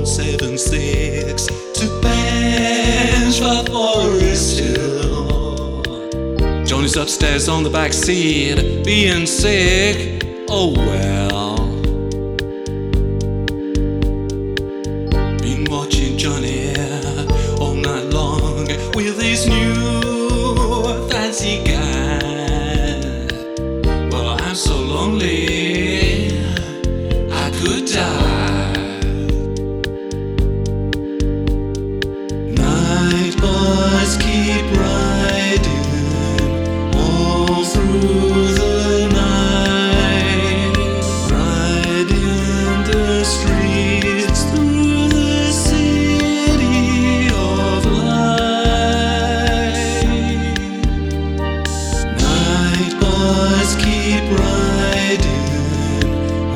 176 to Penge for Forest Hill. Johny's upstairs on the back seat, being sick. Oh well. Been watching Johnny all night long with his new fancy guy. Keep riding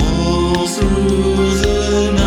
all through the night,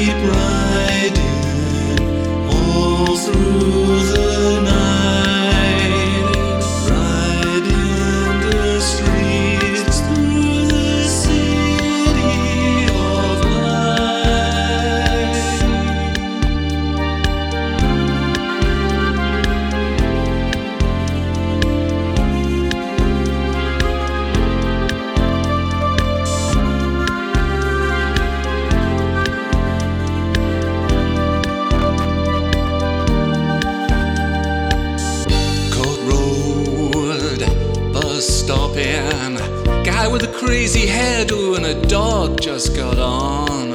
keep riding all through the stopping. Guy with a crazy hairdo and a dog just got on.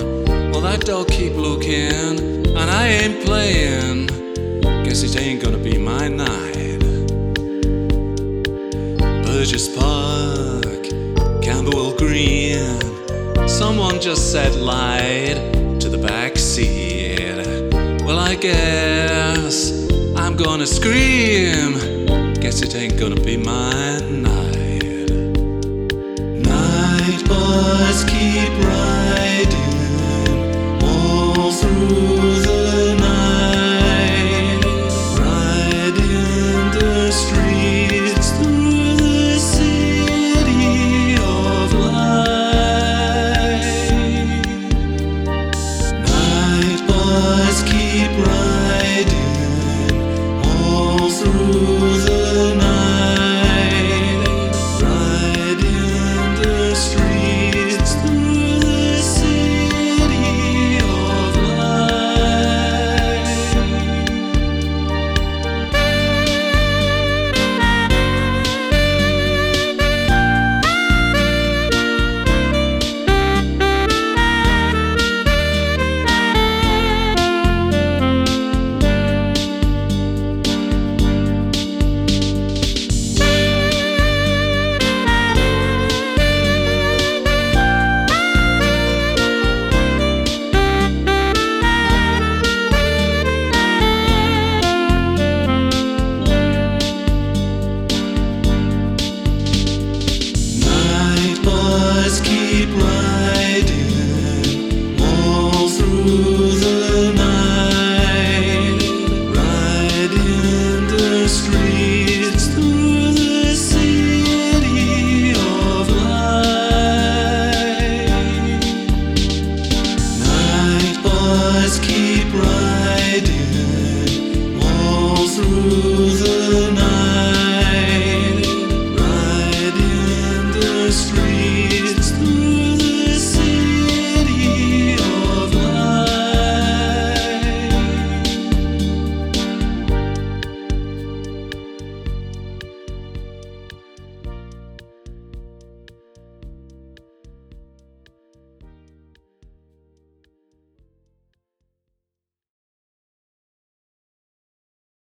Well, that dog keep looking, and I ain't playing. Guess it ain't gonna be my night. Burgess Park, Camberwell Green. Someone just said lied to the back seat. Well, I guess I'm gonna scream. Guess it ain't gonna be my night. Keep riding all through the night, the streets through the city of light. Night keep riding all through the